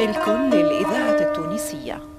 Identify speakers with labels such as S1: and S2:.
S1: ملك للإذاعة التونسية.